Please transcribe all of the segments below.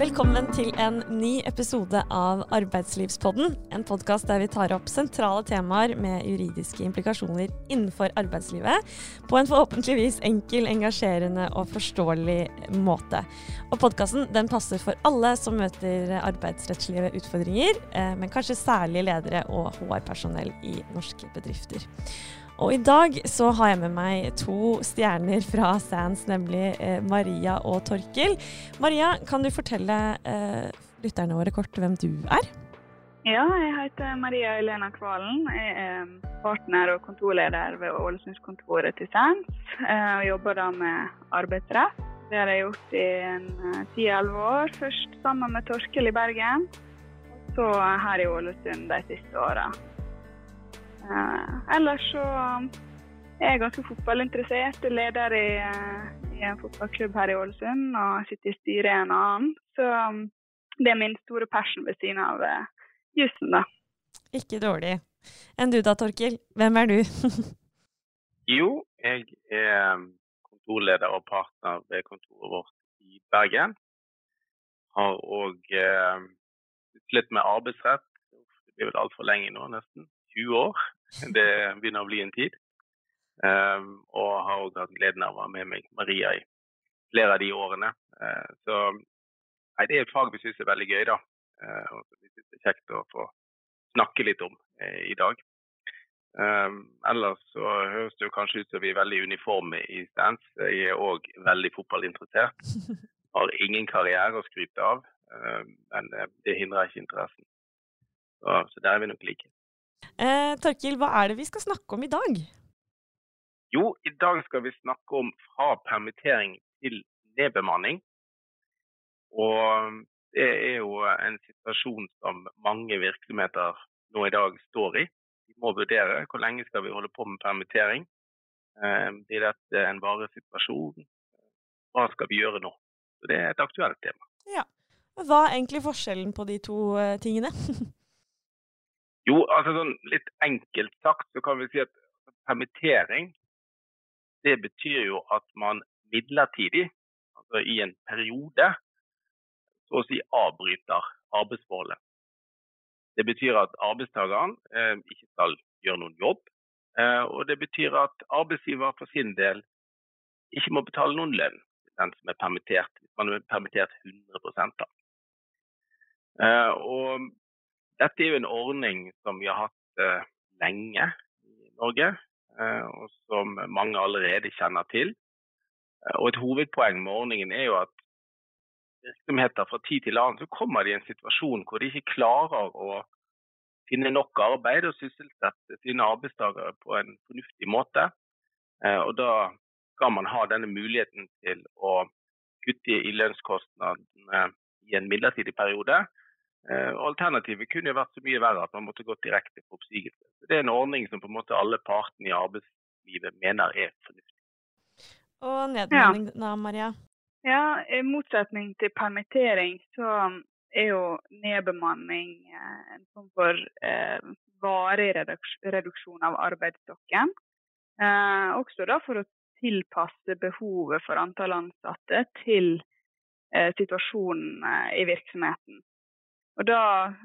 Velkommen til en ny episode av Arbeidslivspodden. En podkast der vi tar opp sentrale temaer med juridiske implikasjoner innenfor arbeidslivet på en forhåpentligvis enkel, engasjerende og forståelig måte. Og Podkasten passer for alle som møter arbeidsrettslige utfordringer, eh, men kanskje særlig ledere og HR-personell i norske bedrifter. Og i dag så har jeg med meg to stjerner fra Sands, nemlig eh, Maria og Torkil. Maria, kan du fortelle eh, lytterne våre kort hvem du er? Ja, jeg heter Maria Elena Kvalen. Jeg er partner og kontorleder ved Ålesundskontoret til Sands. Eh, og jobber da med arbeidsrett. Det har jeg gjort i eh, ti-elleve år. Først sammen med Torkil i Bergen, så her i Ålesund de siste åra. Eh, ellers så er jeg ganske fotballinteressert. Leder i, eh, i, en fotballklubb her i Ålesund og sitter i styret i en annen. Så det er min store passion ved siden av uh, jussen, da. Ikke dårlig. Enn du da, Torkil? Hvem er du? jo, jeg er kontorleder og partner ved kontoret vårt i Bergen. Har òg eh, litt med arbeidsrett. Det blir vel altfor lenge nå, nesten. 20 år. Det begynner å bli en tid. Um, og har òg hatt gleden av å ha med meg Maria i flere av de årene. Uh, så nei, det er et fag vi syns er veldig gøy, da. Uh, og vi syns er kjekt å få snakke litt om uh, i dag. Ellers så høres det jo kanskje ut som vi er veldig uniforme i stands. Jeg er òg veldig fotballinteressert. Har ingen karriere å skryte av, men det hindrer ikke interessen. Så der er vi nok like. Eh, Torkil, hva er det vi skal snakke om i dag? Jo, i dag skal vi snakke om fra permittering til nedbemanning. Og det er jo en situasjon som mange virksomheter nå i dag står i. De må vurdere hvor lenge skal vi holde på med permittering. Eh, blir dette en varig situasjon? Hva skal vi gjøre nå? Så Det er et aktuelt tema. Ja. Hva er egentlig forskjellen på de to eh, tingene? Jo, altså sånn litt enkelt sagt så kan vi si at permittering det betyr jo at man midlertidig, altså i en periode, så å si avbryter arbeidsforholdet. Det betyr at arbeidstakeren eh, ikke skal gjøre noen jobb. Eh, og det betyr at arbeidsgiver for sin del ikke må betale noen lønn til den som er permittert, hvis man er permittert 100 da. Eh, og dette er jo en ordning som vi har hatt uh, lenge i Norge, uh, og som mange allerede kjenner til. Uh, og Et hovedpoeng med ordningen er jo at virksomheter fra tid til annen så kommer de i en situasjon hvor de ikke klarer å finne nok arbeid og sysselsette sine arbeidstakere på en fornuftig måte. Og Da skal man ha denne muligheten til å kutte i lønnskostnadene i en midlertidig periode alternativet kunne jo vært så mye verre at man måtte gått direkte på oppsigelse. Det er en ordning som på en måte alle partene i arbeidslivet mener er fornuftig. Og nedbemanning ja. da, Maria? Ja, I motsetning til permittering så er jo nedbemanning eh, en form for eh, varig reduksjon av arbeidsstokken. Eh, også da for å tilpasse behovet for antall ansatte til eh, situasjonen eh, i virksomheten. Og da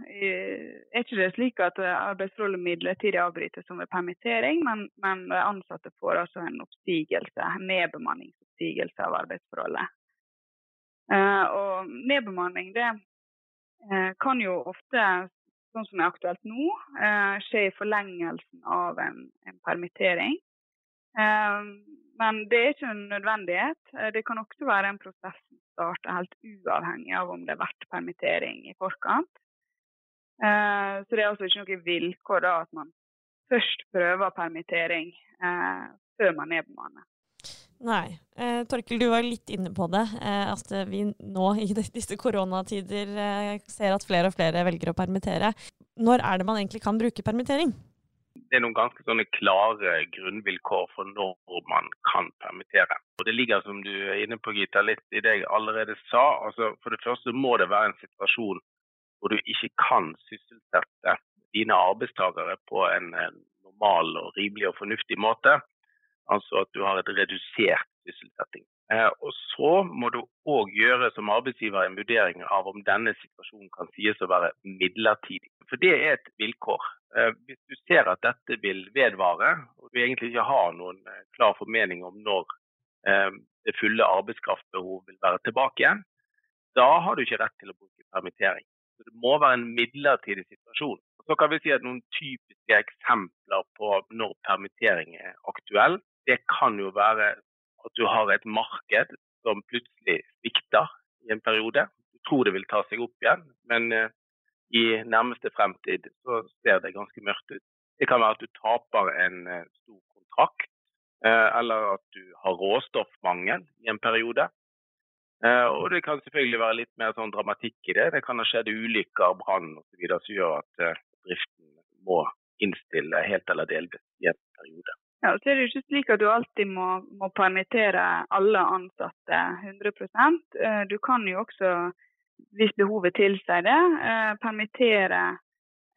eh, er ikke det slik at eh, arbeidsforholdet midlertidig avbrytes som ved permittering, men, men ansatte får altså en oppstigelse, nedbemanningsoppstigelse av arbeidsforholdet. Uh, og nedbemanning det kan jo ofte, sånn som er aktuelt nå, skje i forlengelsen av en, en permittering. men det er ikke en nødvendighet. det kan også være en prosess starte helt uavhengig av om det har vært permittering i forkant. Eh, så det er altså ikke noe vilkår da at man først prøver permittering eh, før man er bemannet. Nei. Eh, Torkel, du var litt inne på det. Eh, at vi nå i disse koronatider eh, ser at flere og flere velger å permittere. Når er det man egentlig kan bruke permittering? Det er noen ganske sånne klare grunnvilkår for når man kan permittere. Og Det ligger som du er inne på, Gita, litt i det jeg allerede sa. Altså, for det første må det være en situasjon hvor du ikke kan sysselsette dine arbeidstakere på en normal og rimelig og fornuftig måte. Altså at du har et redusert sysselsetting. Eh, og så må du òg gjøre som arbeidsgiver en vurdering av om denne situasjonen kan sies å være midlertidig. For det er et vilkår. Eh, hvis du ser at dette vil vedvare, og du egentlig ikke har noen eh, klar formening om når det fulle arbeidskraftbehov vil være tilbake igjen, da har du ikke rett til å bruke permittering. Så Det må være en midlertidig situasjon. Så kan vi si at Noen typiske eksempler på når permittering er aktuell, det kan jo være at du har et marked som plutselig svikter i en periode. Du tror det vil ta seg opp igjen, men eh, i nærmeste fremtid så ser det ganske mørkt ut. Det kan være at du taper en eh, stor kontrakt, eh, eller at du har råstoffmangel i en periode. Og det kan selvfølgelig være litt mer sånn dramatikk i det. Det kan ha skjedd ulykker, brann osv. som gjør at driften må innstille helt eller delvis i en periode. Ja, så er det jo ikke slik at du alltid må, må permittere alle ansatte 100 eh, Du kan jo også, hvis behovet tilsier det, eh, permittere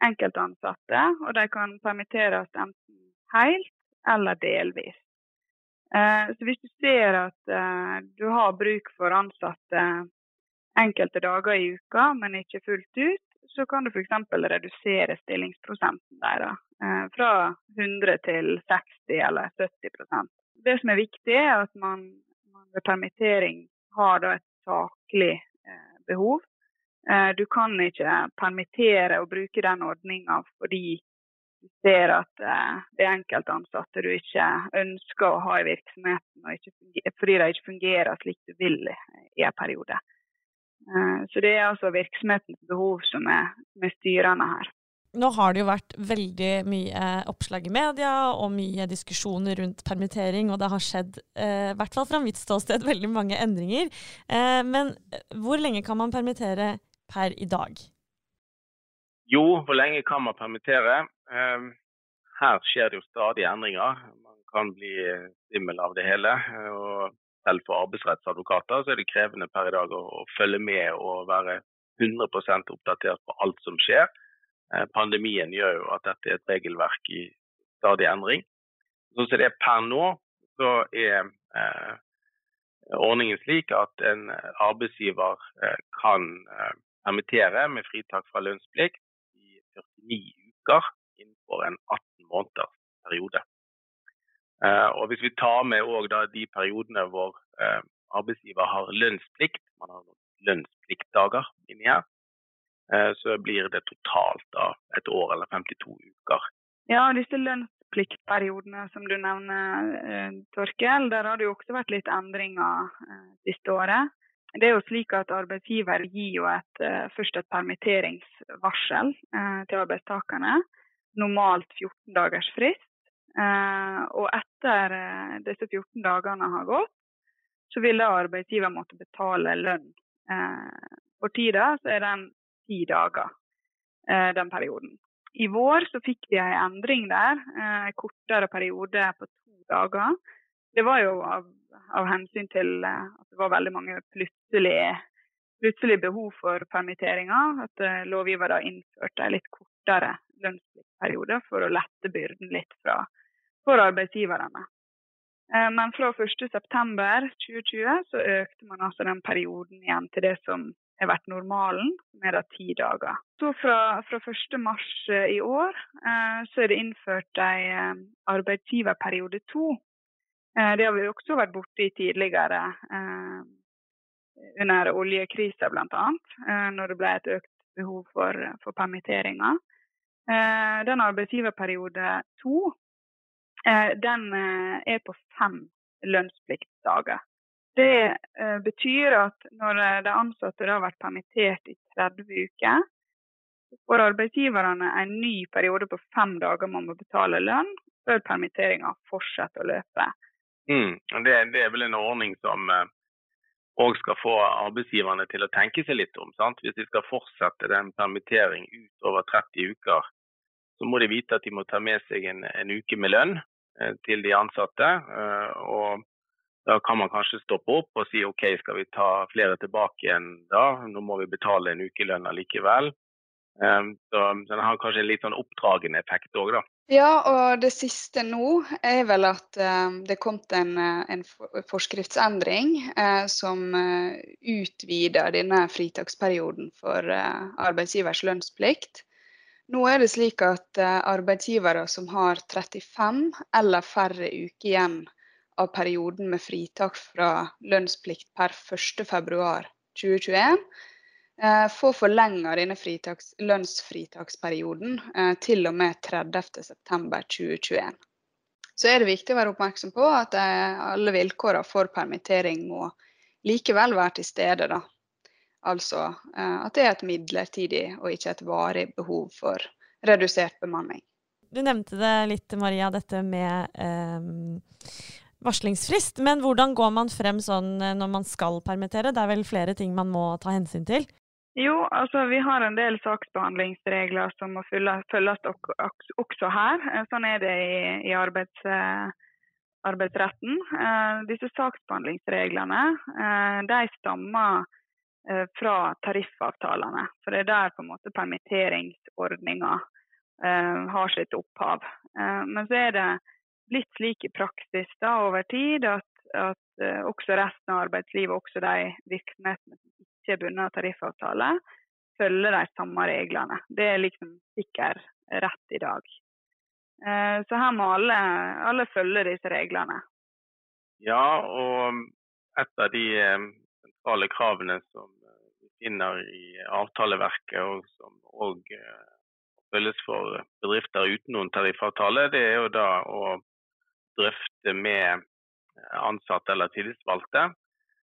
enkeltansatte. Og de kan permitteres enten helt eller delvis. Eh, så hvis du ser at du har bruk for ansatte enkelte dager i uka, men ikke fullt ut, så kan du f.eks. redusere stillingsprosenten deres eh, fra 100 til 60 eller 70% Det som er viktig, er at man, ved permittering har et saklig eh, behov. Eh, du kan ikke permittere og bruke den ordninga fordi du ser at det er enkeltansatte du ikke ønsker å ha i virksomheten, fordi de ikke fungerer slik du vil i en periode. Eh, så det er altså virksomhetens behov som er, som er styrende her. Nå har det jo vært veldig mye oppslag i media og mye diskusjoner rundt permittering, og det har skjedd, eh, i hvert fall fra mitt ståsted, veldig mange endringer. Eh, men hvor lenge kan man permittere per i dag? Jo, hvor lenge kan man permittere? Her skjer det jo stadig endringer. Man kan bli svimmel av det hele. og selv for arbeidsrettsadvokater så er det krevende per i dag å, å følge med og være 100% oppdatert på alt som skjer. Eh, pandemien gjør jo at dette er et regelverk i stadig endring. Sånn det er per nå, så er eh, ordningen slik at en arbeidsgiver eh, kan eh, permittere med fritak fra lønnsplikt i 49 uker innenfor en 18 måneders periode. Eh, og Hvis vi tar med de periodene hvor eh, arbeidsgiver har lønnsplikt, man har lønnspliktdager inni her, så blir det totalt da et år eller 52 uker. Ja, disse lønnspliktperiodene som du nevner, Torkel, der har det jo også vært litt endringer siste året. Det er jo slik at Arbeidsgiver gir jo et, først et permitteringsvarsel til arbeidstakerne. Normalt 14 dagers frist. Eh, og etter eh, disse 14 dagene har gått, så vil arbeidsgiver måtte betale lønn. Eh, for tida så er den ti dager, den perioden. I vår så fikk vi en endring der, en kortere periode på to dager. Det var jo av, av hensyn til at det var veldig mange plutselige plutselig behov for permitteringer. At lovgiver da innførte en litt kortere lønnspliktperiode for å lette byrden litt fra for arbeidsgiverne. Eh, men fra 1.9.2020 så økte man altså den perioden igjen til det som har vært normalen, som er da ti dager. Så fra, fra 1.3 eh, i år eh, så er det innført en arbeidsgiverperiode to. Det har vi også vært borti tidligere under oljekrisa bl.a., når det ble et økt behov for, for permitteringer. Den arbeidsgiverperiode to Eh, den eh, er på fem lønnspliktdager. Det eh, betyr at når de ansatte har vært permittert i 30 uker, så får arbeidsgiverne en ny periode på fem dager man må betale lønn, før permitteringa fortsetter å løpe. Mm, det, det, er vel en ordning som òg skal få arbeidsgiverne til å tenke seg litt om. Sant? Hvis de skal fortsette den permittering utover 30 uker, så må de vite at de må ta med seg en, en uke med lønn eh, til de ansatte. Eh, og da kan man kanskje stoppe opp og si OK, skal vi ta flere tilbake igjen da? Nå må vi betale en ukelønn allikevel. Eh, så den har kanskje en litt sånn oppdragende effekt òg, da. Ja, og det siste nå er vel at uh, det er kommet en, eh, en forskriftsendring uh, som uh, utvider denne fritaksperioden for arbeidsgivers lønnsplikt. Nå er det slik at arbeidsgivere som har 35 eller færre uker igjen av perioden med fritak fra lønnsplikt per 1.2.2021, Eh, får forlenga denne fritaks, lønnsfritaksperioden eh, til og med 30.9.2021. Så er det viktig å være oppmerksom på at eh, alle vilkårene for permittering må likevel være til stede. Da. Altså at det er et midlertidig og ikke et varig behov for redusert bemanning. Du nevnte det litt, Maria, dette med eh, varslingsfrist. Men hvordan går man frem sånn når man skal permittere? Det er vel flere ting man må ta hensyn til? Jo, altså vi har en del saksbehandlingsregler som må følges også her. Eh, sånn er det i, i arbeids, eh, arbeidsretten. Eh, disse saksbehandlingsreglene de stammer fra tariffavtalene. For det er der på en måte permitteringsordninga har sitt opphav. Men så er det blitt slik i praksis da over tid at, at også resten av arbeidslivet, også de virksomhetene som ikke er bundet av tariffavtale, følger de samme reglene. Det er liksom sikker rett i dag. Eh, så her må alle, alle følge disse reglene. Ja, og et av de eh, sentrale kravene som vi finner i avtaleverket, og som òg følges for bedrifter uten noen tariffavtale, det er jo da å drøfte med ansatte eller tillitsvalgte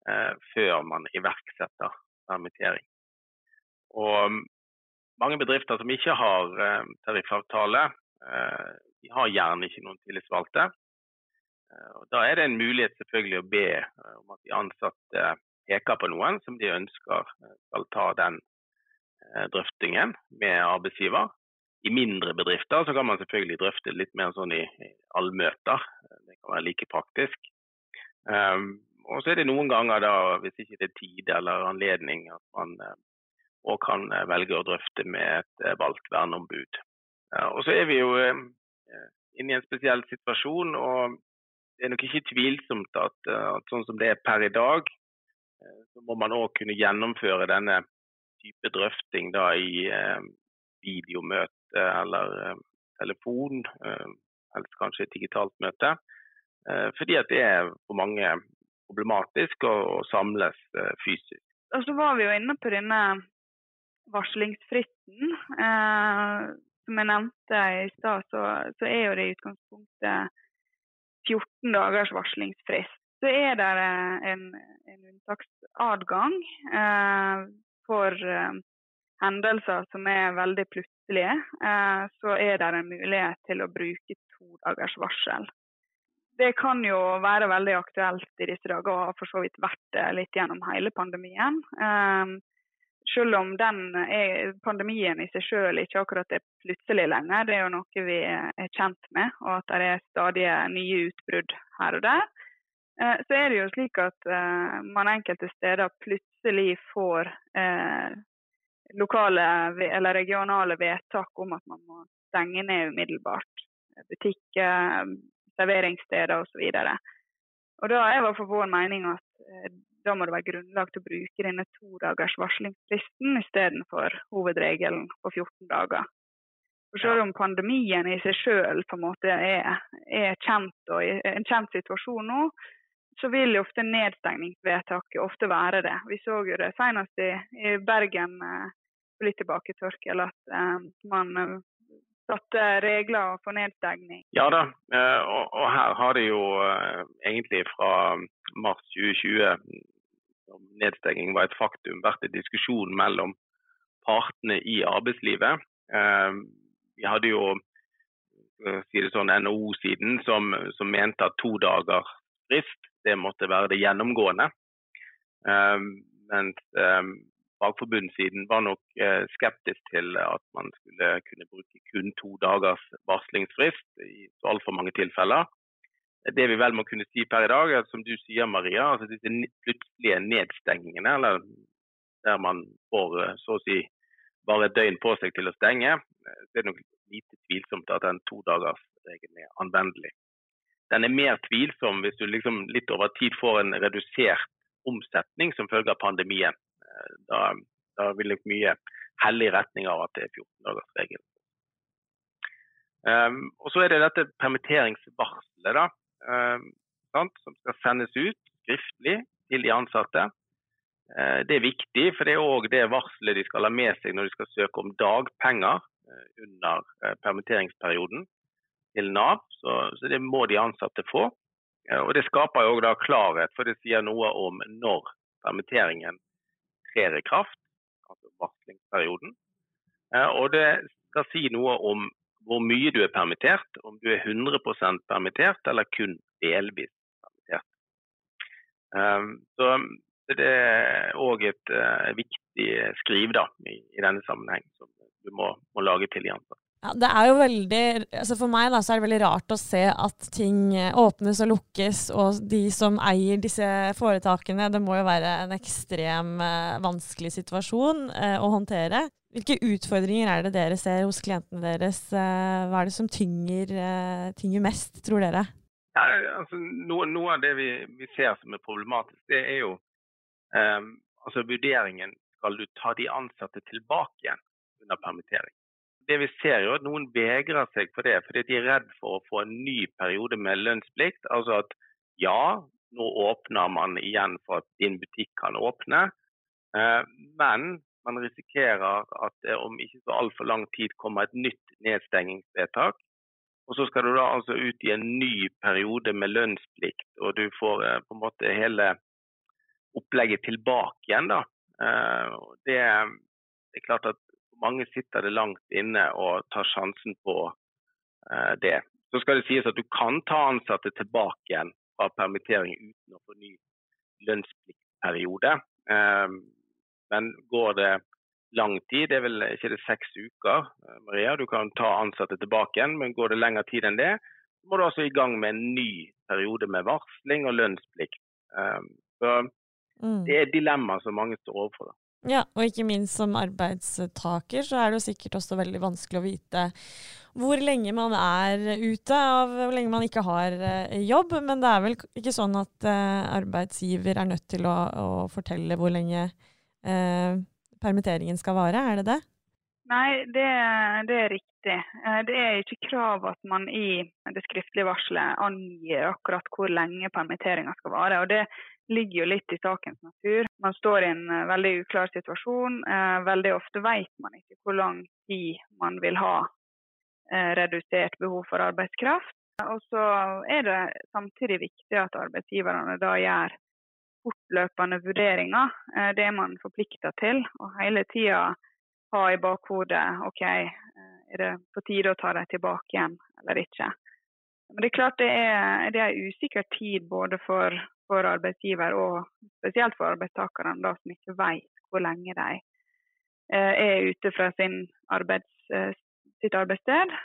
eh, før man iverksetter permittering. Og mange bedrifter som ikke har eh, tariffavtale, eh, de har gjerne ikke noen tillitsvalgte. Og da er det en mulighet selvfølgelig å be om at de ansatte peker på noen som de ønsker skal ta den drøftingen med arbeidsgiver. I mindre bedrifter så kan man selvfølgelig drøfte litt mer sånn i, i allmøter. Det kan være like praktisk. Um, og så er det noen ganger, da, hvis ikke det er tid eller anledning, at man òg uh, kan eh, velge å drøfte med et uh, valgt verneombud. Og så er vi jo inne i en spesiell situasjon, og det er nok ikke tvilsomt at, at sånn som det er per i dag, så må man òg kunne gjennomføre denne type drøfting da i videomøte eller telefon, helst kanskje et digitalt møte. Fordi at det er for mange problematisk å, samles eh, fysisk. Og så var vi jo inne på denne varslingsfristen. Eh, som jeg nevnte i stad, så, så, er jo det i utgangspunktet 14 dagers varslingsfrist. Så er det eh, en, en unntaksadgang eh, for eh, hendelser som er veldig plutselige. Eh, så er det en mulighet til å bruke to dagers varsel det kan jo være veldig aktuelt i disse dager, og har for så vidt vært det litt gjennom hele pandemien. Um, selv om er, pandemien i seg selv ikke akkurat er plutselig lenger, det er jo noe vi er kjent med, og at det er stadig nye utbrudd her og der. Uh, så er det jo slik at man enkelte steder plutselig får lokale eller regionale vedtak om at man må stenge ned umiddelbart. Butikker, serveringssteder osv. Da er det for vår mening at eh, da må det være grunnlag til å bruke denne to dagers varslingsfristen istedenfor hovedregelen på 14 dager. For Selv om pandemien i seg selv er, er kjent og en kjent situasjon nå, så vil ofte nedstengningsvedtaket ofte være det. Vi så jo det senest i, i Bergen eh, litt tilbake, Torkel, at eh, man satte regler for nedstengning? Ja da, eh, og, her har det jo eh, egentlig fra mars 2020, som nedstenging var et faktum, vært en diskusjon mellom partene i arbeidslivet. Eh, vi hadde jo si sånn, NHO-siden som, som, mente at to dager frist det måtte være det gjennomgående. mens fagforbundssiden var nok eh, skeptisk til at man skulle kunne bruke kun to dagers varslingsfrist i altfor mange tilfeller. Det vi vel må kunne si per i dag, er som du sier Maria, altså disse plutselige nedstengingene, eller der man får eh, så å si bare et døgn på seg til å stenge, så er det nok lite tvilsomt at den todagersregelen er anvendelig. Den er mer tvilsom hvis du liksom litt over tid får en redusert omsetning som følge av pandemien. Da, da vil nok mye helle i retning av at det er 14-dagersregelen. Um, og Så er det dette permitteringsvarselet da, um, sant, som skal sendes ut skriftlig til de ansatte. Uh, det er viktig, for det er òg det varselet de skal ha med seg når de skal søke om dagpenger uh, under uh, permitteringsperioden til Nav. Så, så, det må de ansatte få. og Det skaper jo da klarhet, for det sier noe om når permitteringen trer altså varslingsperioden. og det skal si noe om hvor mye du er permittert, om du er 100% permittert eller kun delvis permittert. Um, så det er òg et uh, viktig skriv da, i, denne sammenheng som du må, må lage til de ansatte. Ja, det er jo veldig, altså For meg da, så er det veldig rart å se at ting åpnes og lukkes, og de som eier disse foretakene, det må jo være en ekstrem uh, vanskelig situasjon eh, å håndtere. Hvilke utfordringer er det dere ser hos klientene deres? Eh, hva er det som tynger, eh, tynger mest, tror dere? Ja, altså, noe, noe, av det vi, vi, ser som er problematisk, det er jo eh, altså vurderingen skal du ta de ansatte tilbake igjen under permittering. Det vi ser jo at Noen vegrer seg for det fordi de er redd for å få en ny periode med lønnsplikt. Altså at ja, nå åpner man igjen for at din butikk kan åpne, uh, men man risikerer at det om ikke så altfor lang tid kommer et nytt nedstengingsvedtak. Og Så skal du da altså ut i en ny periode med lønnsplikt, og du får eh, på en måte hele opplegget tilbake igjen. da. Eh, det, det er klart at mange sitter det langt inne og tar sjansen på eh, det. Så skal det sies at du kan ta ansatte tilbake igjen fra permittering uten å få ny lønnspliktperiode. Men går det lang tid, det er vel ikke det seks uker, eh, Maria, du kan ta ansatte tilbake igjen, men går det lengre tid enn det, så må du altså i gang med en ny periode med varsling og lønnsplikt. Eh, så mm. det er dilemma som mange står overfor. Ja, og ikke minst som arbeidstaker så er det jo sikkert også veldig vanskelig å vite hvor lenge man er ute, av hvor lenge man ikke har eh, jobb. Men det er vel ikke sånn at eh, arbeidsgiver er nødt til å, å fortelle hvor lenge eh, permitteringen skal vare, er det det? Nei, det, det, er riktig. Eh, det er ikke krav at man i det skriftlige varselet angir akkurat hvor lenge permitteringa skal vare. og Det ligger jo litt i sakens natur. Man står i en eh, veldig uklar situasjon. Eh, veldig ofte vet man ikke hvor lang tid man vil ha redusert behov for arbeidskraft. Og så er det samtidig viktig at arbeidsgiverne da gjør fortløpende vurderinger. Eh, det er man forplikta til. Og hele tida ha i bakhodet OK, eh, er det på tide å ta dem tilbake igjen eller ikke. Men det er klart det er, det er usikker tid både for, for, arbeidsgiver og spesielt for arbeidstakerne, som ikke vet hvor lenge de eh, er ute fra arbeids, sitt arbeidssted.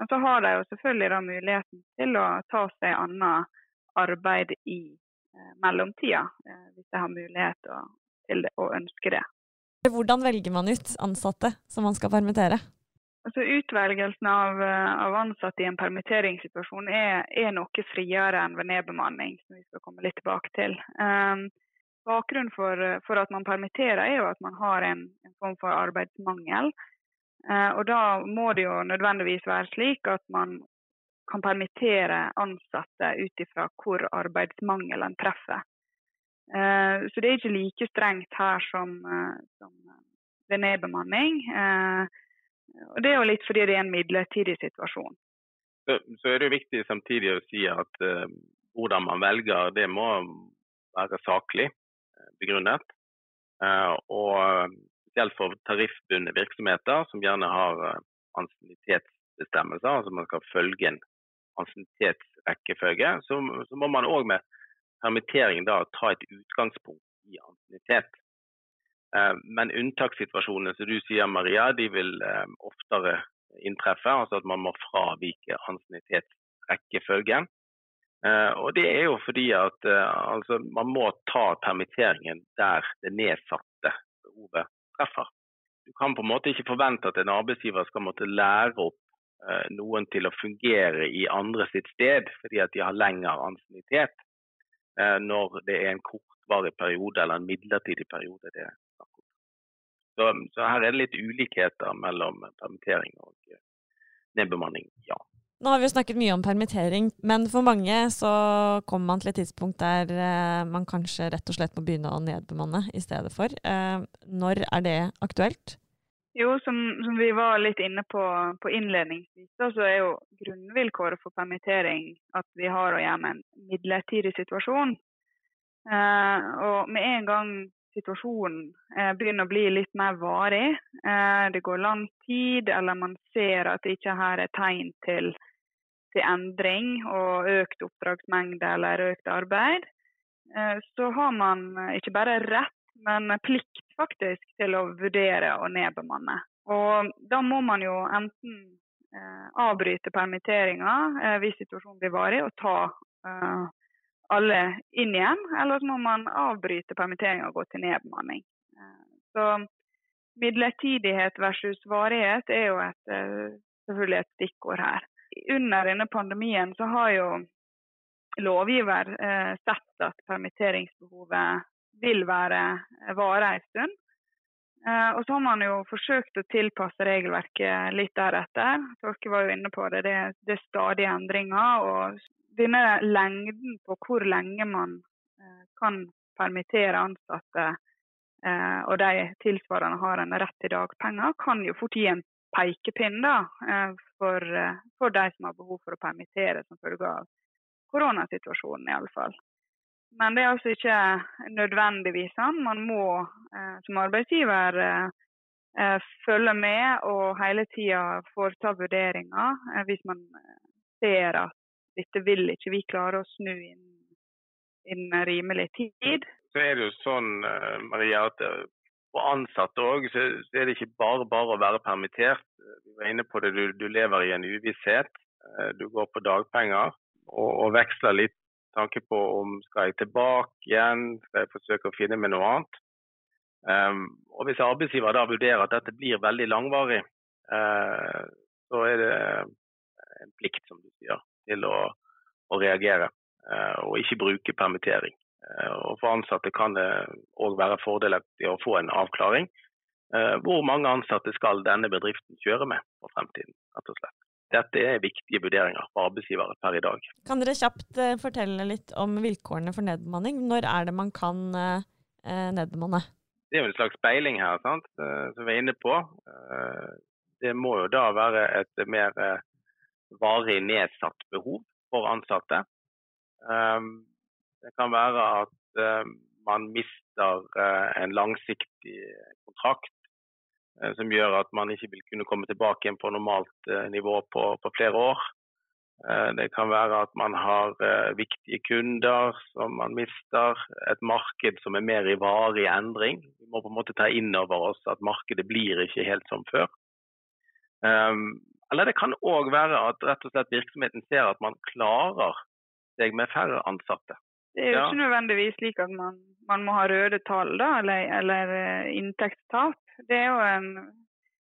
Og så har de jo selvfølgelig da muligheten til å ta seg annet arbeid i Eh, mellomtida, eh, hvis de har mulighet til det og ønsker det. Hvordan velger man ut ansatte som man skal permittere? Altså, utvelgelsen av, eh, av, ansatte i en permitteringssituasjon er, er, noe friere enn ved nedbemanning, som vi skal komme litt tilbake til. Um, bakgrunnen for, for, at man permitterer, er jo at man har en, en form for arbeidsmangel. Uh, og Da må det jo nødvendigvis være slik at man kan permittere ansatte ut ifra hvor arbeidsmangelen treffer. Uh, så det er ikke like strengt her som, uh, som ved nedbemanning. Eh, og det er jo litt fordi det er en midlertidig situasjon. Så, så er det jo viktig samtidig å si at uh, hvordan man velger, det må være saklig begrunnet. Uh, og spesielt for tariffbundne virksomheter som gjerne har uh, ansiennitetsbestemmelser, altså man skal følge en ansiennitetsrekkefølge, så, så, må man òg med permittering da ta et utgangspunkt i ansiennitet. Eh, men unntakssituasjonene som du sier, Maria, de vil eh, oftere inntreffe. Altså at man må fravike ansiennitetsrekkefølgen. Eh, og det er jo fordi at altså, man må ta permitteringen der det nedsatte behovet treffer. du kan på en måte ikke forvente at en arbeidsgiver skal måtte lære opp noen til å fungere i andre sitt sted fordi at de har lengre ansiennitet når det er en kortvarig periode eller en midlertidig periode. det så, så, her er det litt ulikheter mellom permittering og eh, nedbemanning, ja. Nå har vi jo snakket mye om permittering, men for mange så kommer man til et tidspunkt der eh, man kanskje rett og slett må begynne å nedbemanne i stedet for. Eh, når er det aktuelt? Jo, som, som, vi var litt inne på, på innledningsvis, så er jo grunnvilkåret for permittering at vi har å gjøre med en midlertidig situasjon. Eh, og med en gang situasjonen eh, begynner å bli litt mer varig, eh, det går lang tid, eller man ser at det ikke her er tegn til til endring og økt oppdragsmengde eller økt arbeid, eh, så har man ikke bare rett, men plikt faktisk til å vurdere å nedbemanne. Og da må man jo enten avbryte permitteringa hvis situasjonen blir varig, og ta alle inn igjen, eller så må man avbryte permitteringen og gå til nedbemanning. Så midlertidighet versus varighet er jo et, selvfølgelig et stikkord her under denne pandemien så har jo lovgiver eh, sett at permitteringsbehovet vil være vare en stund. Eh, og så har man jo forsøkt å tilpasse regelverket litt deretter. Torke var jo inne på. Det, det er stadige endringer. Og denne lengden på hvor lenge man eh, kan permittere ansatte eh, og de tilsvarende har en rett til dagpenger, kan jo fort gi en pekepinn da, eh, for, for, de som har behov for å permittere som følge av koronasituasjonen, i alle fall. Men det er altså ikke nødvendigvis sånn. Man må som arbeidsgiver følge med og hele tida foreta vurderinger hvis man ser at dette vil ikke vi klare å snu innen, rimelig tid. Så er det jo sånn Maria, at for ansatte òg, så, er det ikke bare bare å være permittert. Vi var inne på det, du, du lever i en uvisshet. Eh, du går på dagpenger og, og veksler litt tanke på om skal jeg tilbake igjen, skal jeg forsøke å finne meg noe annet. Um, og Hvis arbeidsgiver da vurderer at dette blir veldig langvarig, uh, så er det en plikt som du sier, til å, å reagere uh, og ikke bruke permittering. Eh, og For ansatte kan det òg være fordelaktig å få en avklaring. Eh, hvor mange ansatte skal denne bedriften kjøre med for fremtiden? rett og slett. Dette er viktige vurderinger for arbeidsgivere per i dag. Kan dere kjapt eh, fortelle litt om vilkårene for nedbemanning? Når er det man kan nedbemanne? Det er jo en slags speiling her, sant? som vi er inne på. Det må jo da være et mer varig nedsatt behov for ansatte. Det kan være at uh, man mister uh, en langsiktig kontrakt uh, som gjør at man ikke vil kunne komme tilbake igjen på normalt nivå på, på, flere år. Det kan være at man har viktige kunder som man mister. Et marked som er mer i varig endring. Vi må på en måte ta inn over oss at markedet blir ikke helt som før. Eller det kan òg være at rett og slett virksomheten ser at man klarer seg med færre ansatte. Det er jo ja. ikke nødvendigvis slik at man, man må ha røde tall da, eller, eller uh, inntektstap. Det er jo en,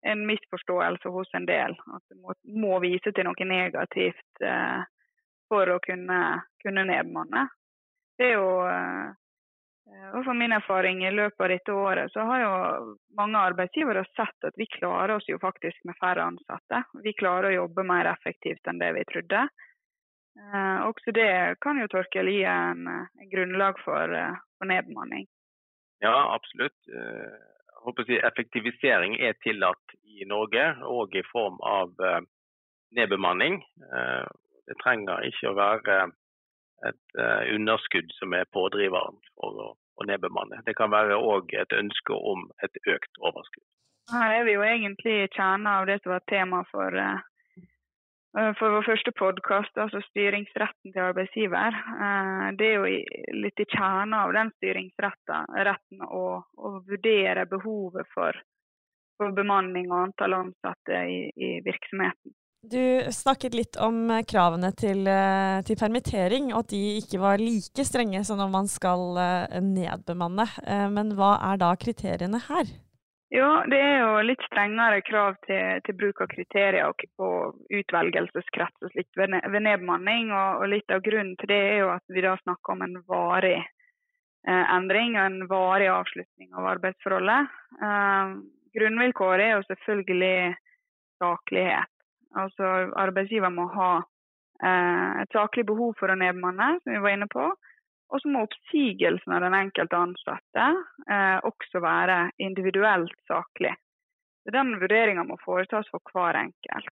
en, misforståelse hos en del. At du må, må vise til noe negativt eh, for å kunne, kunne nedmanne. Det er jo uh, og For min erfaring i løpet av dette året, så har jo mange arbeidsgivere sett at vi klarer oss jo faktisk med færre ansatte. Vi klarer å jobbe mer effektivt enn det vi trodde. Eh, også det kan jo Torkel gi en, en grunnlag for, eh, for, nedbemanning. Ja, absolutt. Eh, jeg håper å si Effektivisering er tillatt i Norge, òg i form av nedbemanning. Det trenger ikke å være et underskudd som er pådriveren for å, å nedbemanne. Det kan være òg et ønske om et økt overskudd. Her er vi jo egentlig i kjernen av det som var tema for Eh, for vår første podkast, altså styringsretten til arbeidsgiver, eh, det er jo litt i kjernen av den styringsretten å, å vurdere behovet for, for, bemanning og antall ansatte i, i, virksomheten. Du snakket litt om kravene til, eh, til, permittering, og at de ikke var like strenge som når man skal nedbemanne. Men hva er da kriteriene her? Jo, det er jo litt strengere krav til, til bruk av kriterier og, og utvelgelseskrets og slikt ved, ved nedbemanning. Og, og, litt av grunnen til det er jo at vi da snakker om en varig eh, endring og en varig avslutning av arbeidsforholdet. Eh, grunnvilkåret er jo selvfølgelig saklighet. Altså arbeidsgiver må ha eh, et saklig behov for å nedbemanne, som vi var inne på. Og så må oppsigelsen av den enkelte ansatte eh, også være individuelt saklig. Så Den vurderinga må foretas for hver enkelt.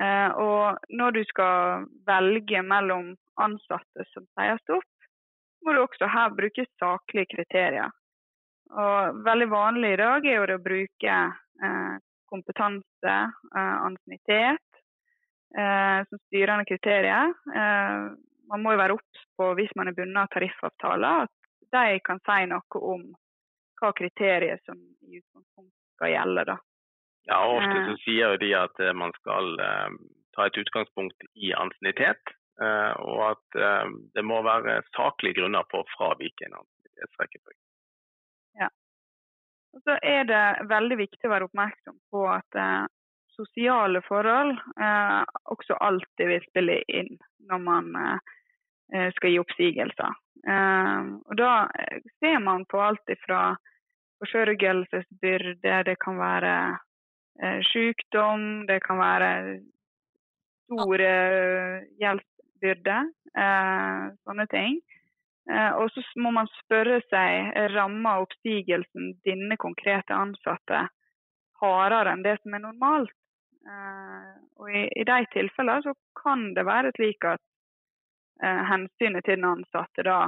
Eh, og når du skal velge mellom ansatte som sies opp, må du også her bruke saklige kriterier. Og veldig vanlig i dag er jo det å bruke eh, kompetanse, eh, ansiennitet, eh, som styrende kriterier. Eh, man må jo være obs på hvis man er bundet av tariffavtaler, at de kan si noe om hva kriterier som i utgangspunktet skal gjelde. da. Ja, Ofte så sier de at man skal ta et utgangspunkt i ansiennitet, og at det må være saklige grunner på å fravike en ansiennitetsrekkefølge. Ja. Og så er det veldig viktig å være oppmerksom på at sosiale forhold også alltid vil spille inn når man Eh, skal gi oppsigelser. Eh, og da eh, ser man på alt fra forsørgelsesbyrde, det kan være sykdom, det kan være store gjeldsbyrde, sånne ting. Og så må man spørre seg rammer oppstigelsen denne konkrete ansatte hardere enn det som er normalt. Og i, i de tilfellene så kan det være slik at Eh, hensynet til den ansatte da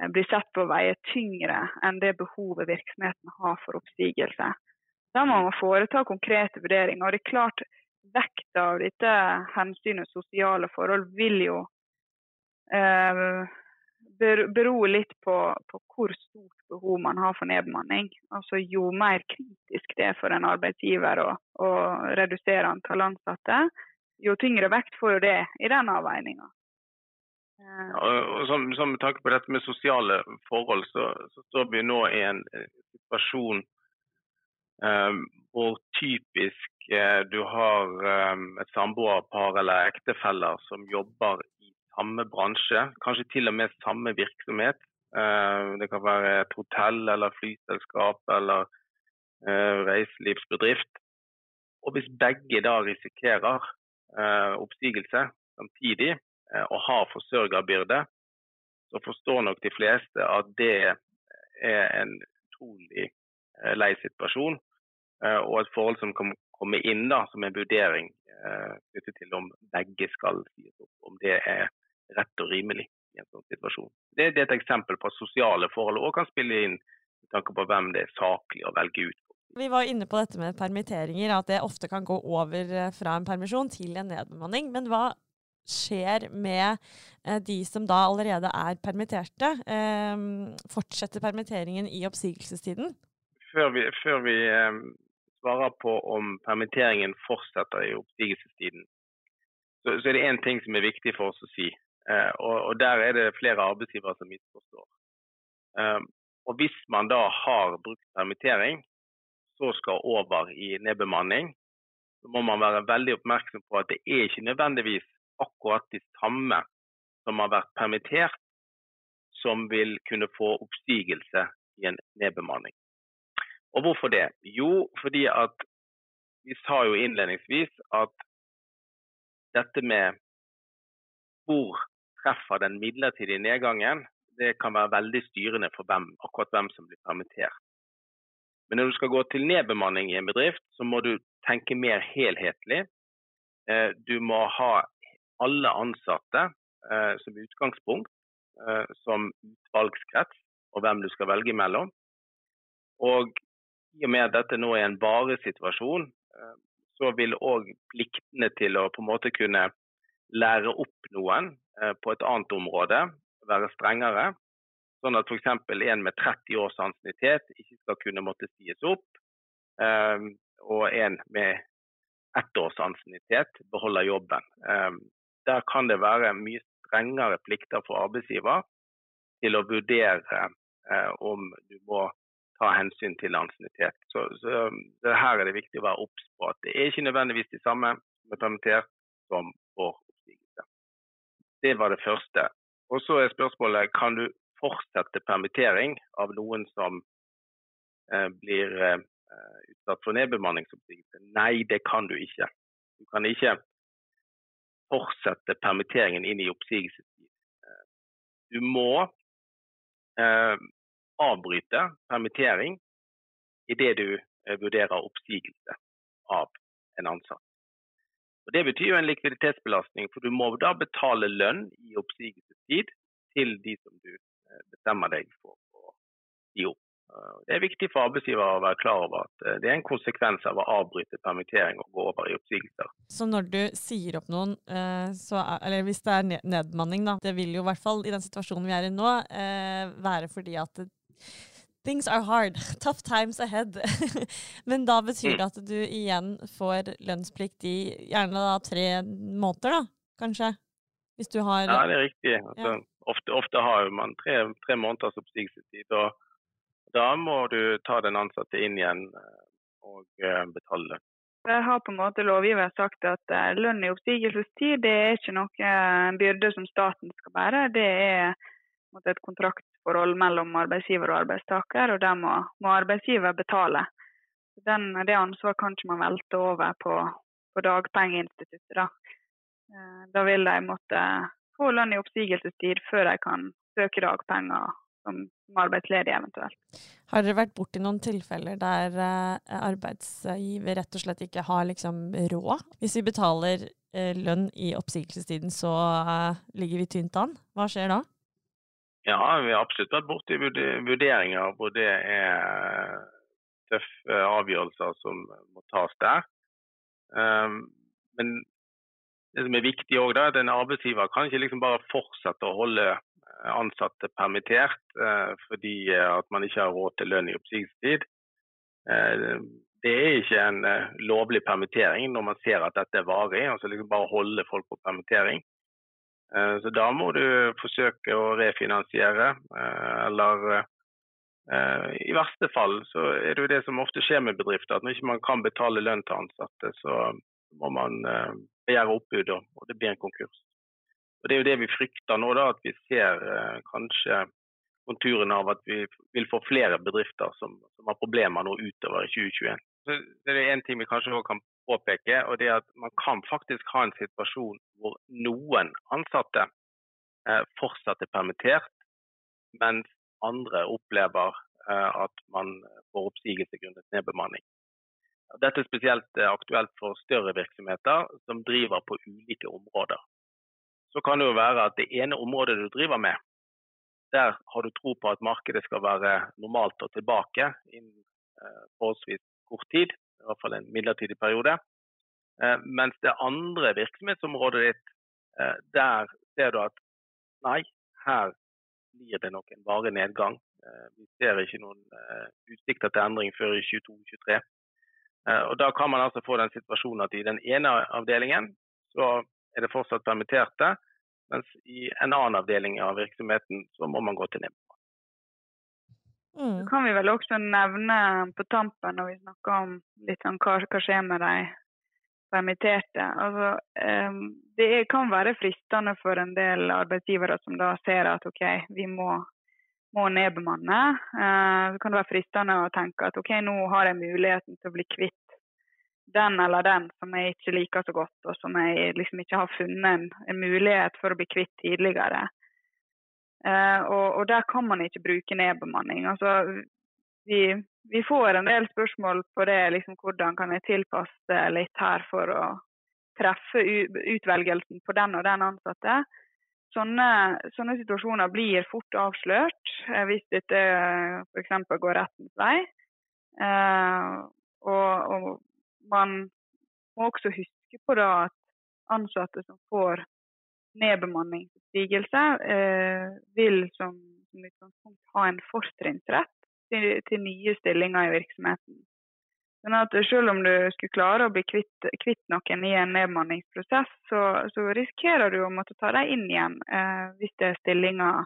eh, blir sett på å veie tyngre enn det behovet virksomheten har for oppstigelse. Da må man foreta konkrete vurderinger. og det er klart Vekta av dette hensynet sosiale forhold vil jo eh, bero litt på, på, hvor stort behov man har for nedbemanning. Altså Jo mer kritisk det er for en arbeidsgiver å, å redusere antall ansatte, jo tyngre vekt får jo det i den avveininga. Ja, som, som tanke på dette med sosiale forhold, så, så står vi nå i en situasjon eh, hvor typisk eh, du har eh, et samboerpar eller ektefeller som jobber samme bransje, kanskje til og med samme virksomhet. Uh, det kan være et hotell eller flyselskap eller uh, reiselivsbedrift. Og hvis begge da risikerer oppsigelse samtidig, Eh, og har forsørgerbyrde, så forstår nok de fleste at det er en utrolig eh, lei situasjon. Eh, og et forhold som kan komme inn da, som en vurdering knyttet til om begge skal sies opp. Om det er rett og rimelig i en sånn situasjon. Det, det er et eksempel på at sosiale forhold òg kan spille inn med tanke på hvem det er saklig å velge ut. Vi var inne på dette med permitteringer, at det ofte kan gå over fra en permisjon til en nedbemanning. Men hva skjer med eh, de som da allerede er permitterte? Eh, fortsetter permitteringen i oppsigelsestiden? Før vi, før vi eh, svarer på om permitteringen fortsetter i oppsigelsestiden, så, så er det én ting som er viktig for oss å si. Eh, og, Der er det flere arbeidsgivere som misforstår. Eh, og Hvis man da har brukt permittering, så skal over i nedbemanning, så må man være veldig oppmerksom på at det er ikke nødvendigvis akkurat de samme som har vært permittert, som vil kunne få oppstigelse i en nedbemanning. Og Hvorfor det? Jo, fordi at vi sa jo innledningsvis at dette med hvor treffer den midlertidige nedgangen, det kan være veldig styrende for hvem, akkurat hvem som blir permittert. Men når du skal gå til nedbemanning i en bedrift, så må du tenke mer helhetlig. Eh, du må ha alle ansatte eh, som utgangspunkt eh, som utvalgskrets og hvem du skal velge mellom. Og i og med at dette nå er en varesituasjon, så vil òg pliktene til å på en måte kunne lære opp noen eh, på et annet område være strengere. Sånn at f.eks. en med 30 års ansiennitet ikke skal kunne måtte sies opp, eh, og en med ett års ansiennitet beholder jobben. Eh, der kan det være mye strengere plikter for arbeidsgiver til å vurdere om du må ta hensyn til ansiennitet. Så, så her er det viktig å være obs på at det er ikke nødvendigvis de samme som er permittert som får. Det var det første. Og så er spørsmålet kan du fortsette permittering av noen som eh, blir eh, utsatt for nedbemanningsoppsigelse? Nei, det kan du ikke. Du kan ikke fortsette permitteringen inn i oppsigelsestid. Eh, du må eh, avbryte permittering idet du eh, vurderer oppsigelse av en ansatt. Og Det betyr jo en likviditetsbelastning, for du må da betale lønn i oppsigelsestid til de som du eh, bestemmer deg for å gi opp. Det er viktig for arbeidsgiver å være klar over at eh, det er en konsekvens av å avbryte permittering og gå over i oppsigelser. Så når du sier opp noen, er, eller hvis det er nedmanning, da, det vil jo i hvert fall i den situasjonen vi er i nå, være fordi at Things are hard. Tough times ahead. Men da betyr det mm. at du igjen får lønnsplikt i gjerne da tre måneder, da, kanskje? Hvis du har Ja, det er riktig. Altså, ja. ofte, ofte, har man tre, tre måneders oppsigelsestid. og Da må du ta den ansatte inn igjen eh, og uh, betale Jeg Der har på en måte lovgiver sagt at uh, lønn i oppsigelsestid det er ikke noe byrde som staten skal bære. Det er et kontraktforhold mellom arbeidsgiver og arbeidstaker, og der må, må arbeidsgiver betale. Den, det ansvaret kan man velte over på, på dagpengeinstituttet. Da. Eh, da vil de måtte få lønn i oppsigelsestid før de kan søke dagpenger som, som arbeidsledige eventuelt. Har dere vært borti noen tilfeller der eh, arbeidsgiver rett og slett ikke har liksom råd? Hvis vi betaler eh, lønn i oppsigelsestiden, så ligger vi tynt an. Hva skjer da? Ja, vi har absolutt vært borti vurderinger hvor det er tøffe avgjørelser som må tas der. Ehm, men det som er viktig òg, er at en arbeidsgiver kan ikke liksom bare fortsette å holde ansatte permittert eh, fordi at man ikke har råd til lønn i oppsigelsestid. Eh, det er ikke en eh, lovlig permittering når man ser at dette er varig. altså liksom Bare holde folk på permittering. Eh, så da må du forsøke å refinansiere, eh, eller eh, i verste fall så er det jo det som ofte skjer med bedrifter, at når ikke man kan betale lønn til ansatte, så må man begjære oppbud, og det blir en konkurs. Og Det er jo det vi frykter nå, da, at vi ser kanskje konturene av at vi vil få flere bedrifter som, som har problemer nå utover i 2021. Så det er en ting vi kanskje også kan påpeke, og det er at man kan faktisk ha en situasjon hvor noen ansatte eh, fortsatt er permittert, mens andre opplever eh, at man får oppsigelse grunnet nedbemanning. Dette er spesielt eh, aktuelt for større virksomheter som driver på ulike områder. Så kan det jo være at det ene området du driver med, der har du tro på at markedet skal være normalt og tilbake innen forholdsvis kort tid i hvert fall en midlertidig periode. Eh, mens det andre virksomhetsområdet ditt, eh, der ser du at nei, her blir det nok en varig nedgang. Eh, vi ser ikke noen utsikter til endring før i 2022-2023. Og Da kan man altså få den situasjonen at i den ene avdelingen så er det fortsatt permitterte, mens i en annen avdeling av virksomheten så må man gå til nedbemanning. Mm. Så kan vi vel også nevne på tampen når vi snakker om litt sånn hva, som skjer med de permitterte. Altså, um, det kan være fristende for en del arbeidsgivere som da ser at OK, vi må, må nedbemanne. Uh, så kan det være fristende å tenke at OK, nå har jeg muligheten til å bli kvitt den eller den som jeg ikke liker så godt, og som jeg liksom ikke har funnet en mulighet for å bli kvitt tidligere. Uh, og, og, der kan man ikke bruke nedbemanning. Altså, vi, vi, får en del spørsmål på det, liksom, hvordan kan jeg tilpasse litt her for å treffe utvelgelsen på den og den ansatte. Sånne, sånne situasjoner blir fort avslørt uh, hvis dette f.eks. går rettens vei. Og, og, man må også huske på da at ansatte som får nedbemanningsstigelse eh, vil som, som utgangspunkt ha en fortrinnsrett til, til, nye stillinger i virksomheten. Sånn at Selv om du skulle klare å bli kvitt, kvitt noen i en nedbemanningsprosess, så, så, risikerer du å måtte ta dem inn igjen eh, hvis det er stillinger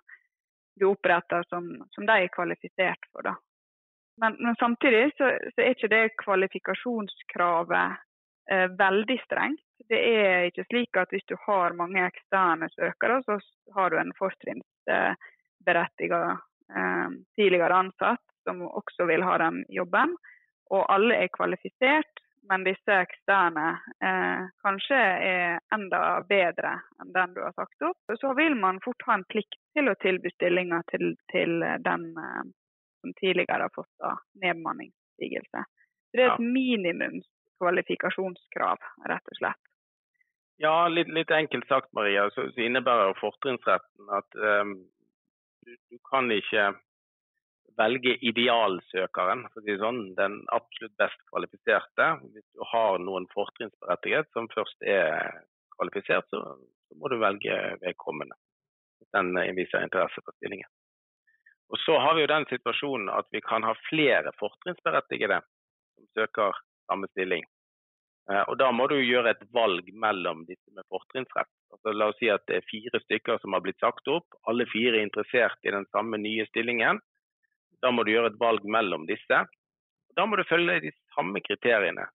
du oppretter som, som de er kvalifisert for. Da. Men, men samtidig så, så, er ikke det kvalifikasjonskravet eh, veldig strengt. Det er ikke slik at hvis du har mange eksterne søkere, så har du en fortrinnsberettiget eh, tidligere ansatt som også vil ha den jobben. Og alle er kvalifisert, men disse eksterne eh, kanskje er enda bedre enn den du har sagt opp. Så vil man fort ha en plikt til å tilby stillinger til, til den eh, som tidligere har fått nedbemanningsstigelse. det er et ja. Minimumskvalifikasjonskrav, rett og slett. Ja, litt, litt enkelt sagt, Maria, så, så innebærer fortrinnsretten at um, du, du, kan ikke velge idealsøkeren, for å si sånn, den absolutt best kvalifiserte. Hvis du har noen fortrinnsberettiget som først er kvalifisert, så, så må du velge vedkommende. Den viser interesse for stillingen. Og Så har vi jo den situasjonen at vi kan ha flere fortrinnsberettigede som søker samme stilling. Eh, og Da må du gjøre et valg mellom disse med fortrinnsrett. Altså, la oss si at det er fire stykker som har blitt sagt opp. Alle fire er interessert i den samme nye stillingen. Da må du gjøre et valg mellom disse. Da må du følge de samme kriteriene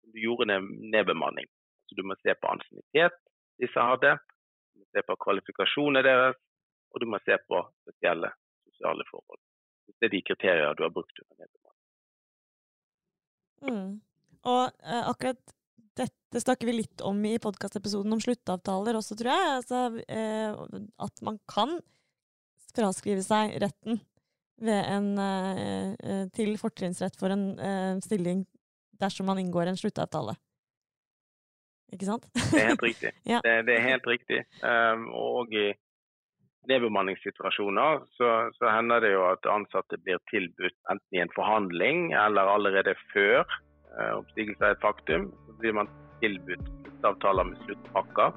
som du gjorde med nedbemanning. Så Du må se på ansiennitet disse hadde, du må se på kvalifikasjonene deres, og du må se på spesielle sosiale forhold. Det er de kriterier du har brukt under nedbemanning. Mm. Og uh, akkurat dette snakker vi litt om i podkastepisoden om sluttavtaler også, tror jeg. Altså, uh, at man kan fraskrive seg retten en, uh, til fortrinnsrett for en stilling dersom man inngår en sluttavtale. Ikke sant? Det er helt riktig. ja. det, det, er helt riktig. Um, og i nedbemanningssituasjoner så, så, hender det jo at ansatte blir tilbudt enten i en forhandling eller allerede før eh, oppstigelse er et faktum. Så blir man tilbudt sluttavtaler med sluttpakker.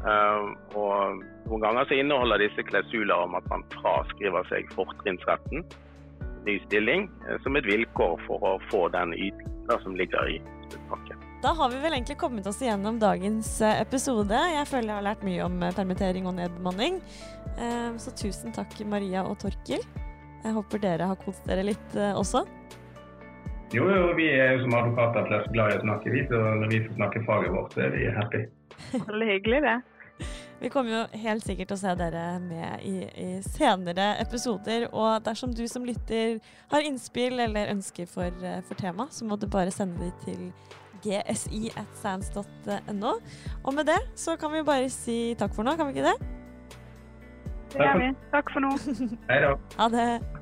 Uh, og Noen ganger så inneholder disse klausuler om at man fraskriver seg fortrinnsretten, ny stilling, uh, som et vilkår for å få den ytelsen som ligger i sluttpakken. Da har vi vel egentlig kommet oss igjennom dagens eh, episode. Jeg føler jeg har lært mye om permittering og nedbemanning. Så tusen takk, Maria og Torkil. Jeg håper dere har kost dere litt også. Jo, jo, vi er jo som advokater flest glad i å snakke, vi. Så når vi får snakke faget vårt, så er vi happy. Veldig hyggelig, det. Vi kommer jo helt sikkert til å se dere med i, i, senere episoder. Og dersom du som lytter har innspill eller ønsker for, eh, for tema, så må du bare sende de til gsi.sands.no. Og med det så kan vi bare si takk for nå, kan vi ikke det? Det gjør vi. Takk for nå. Hei da. Ha det.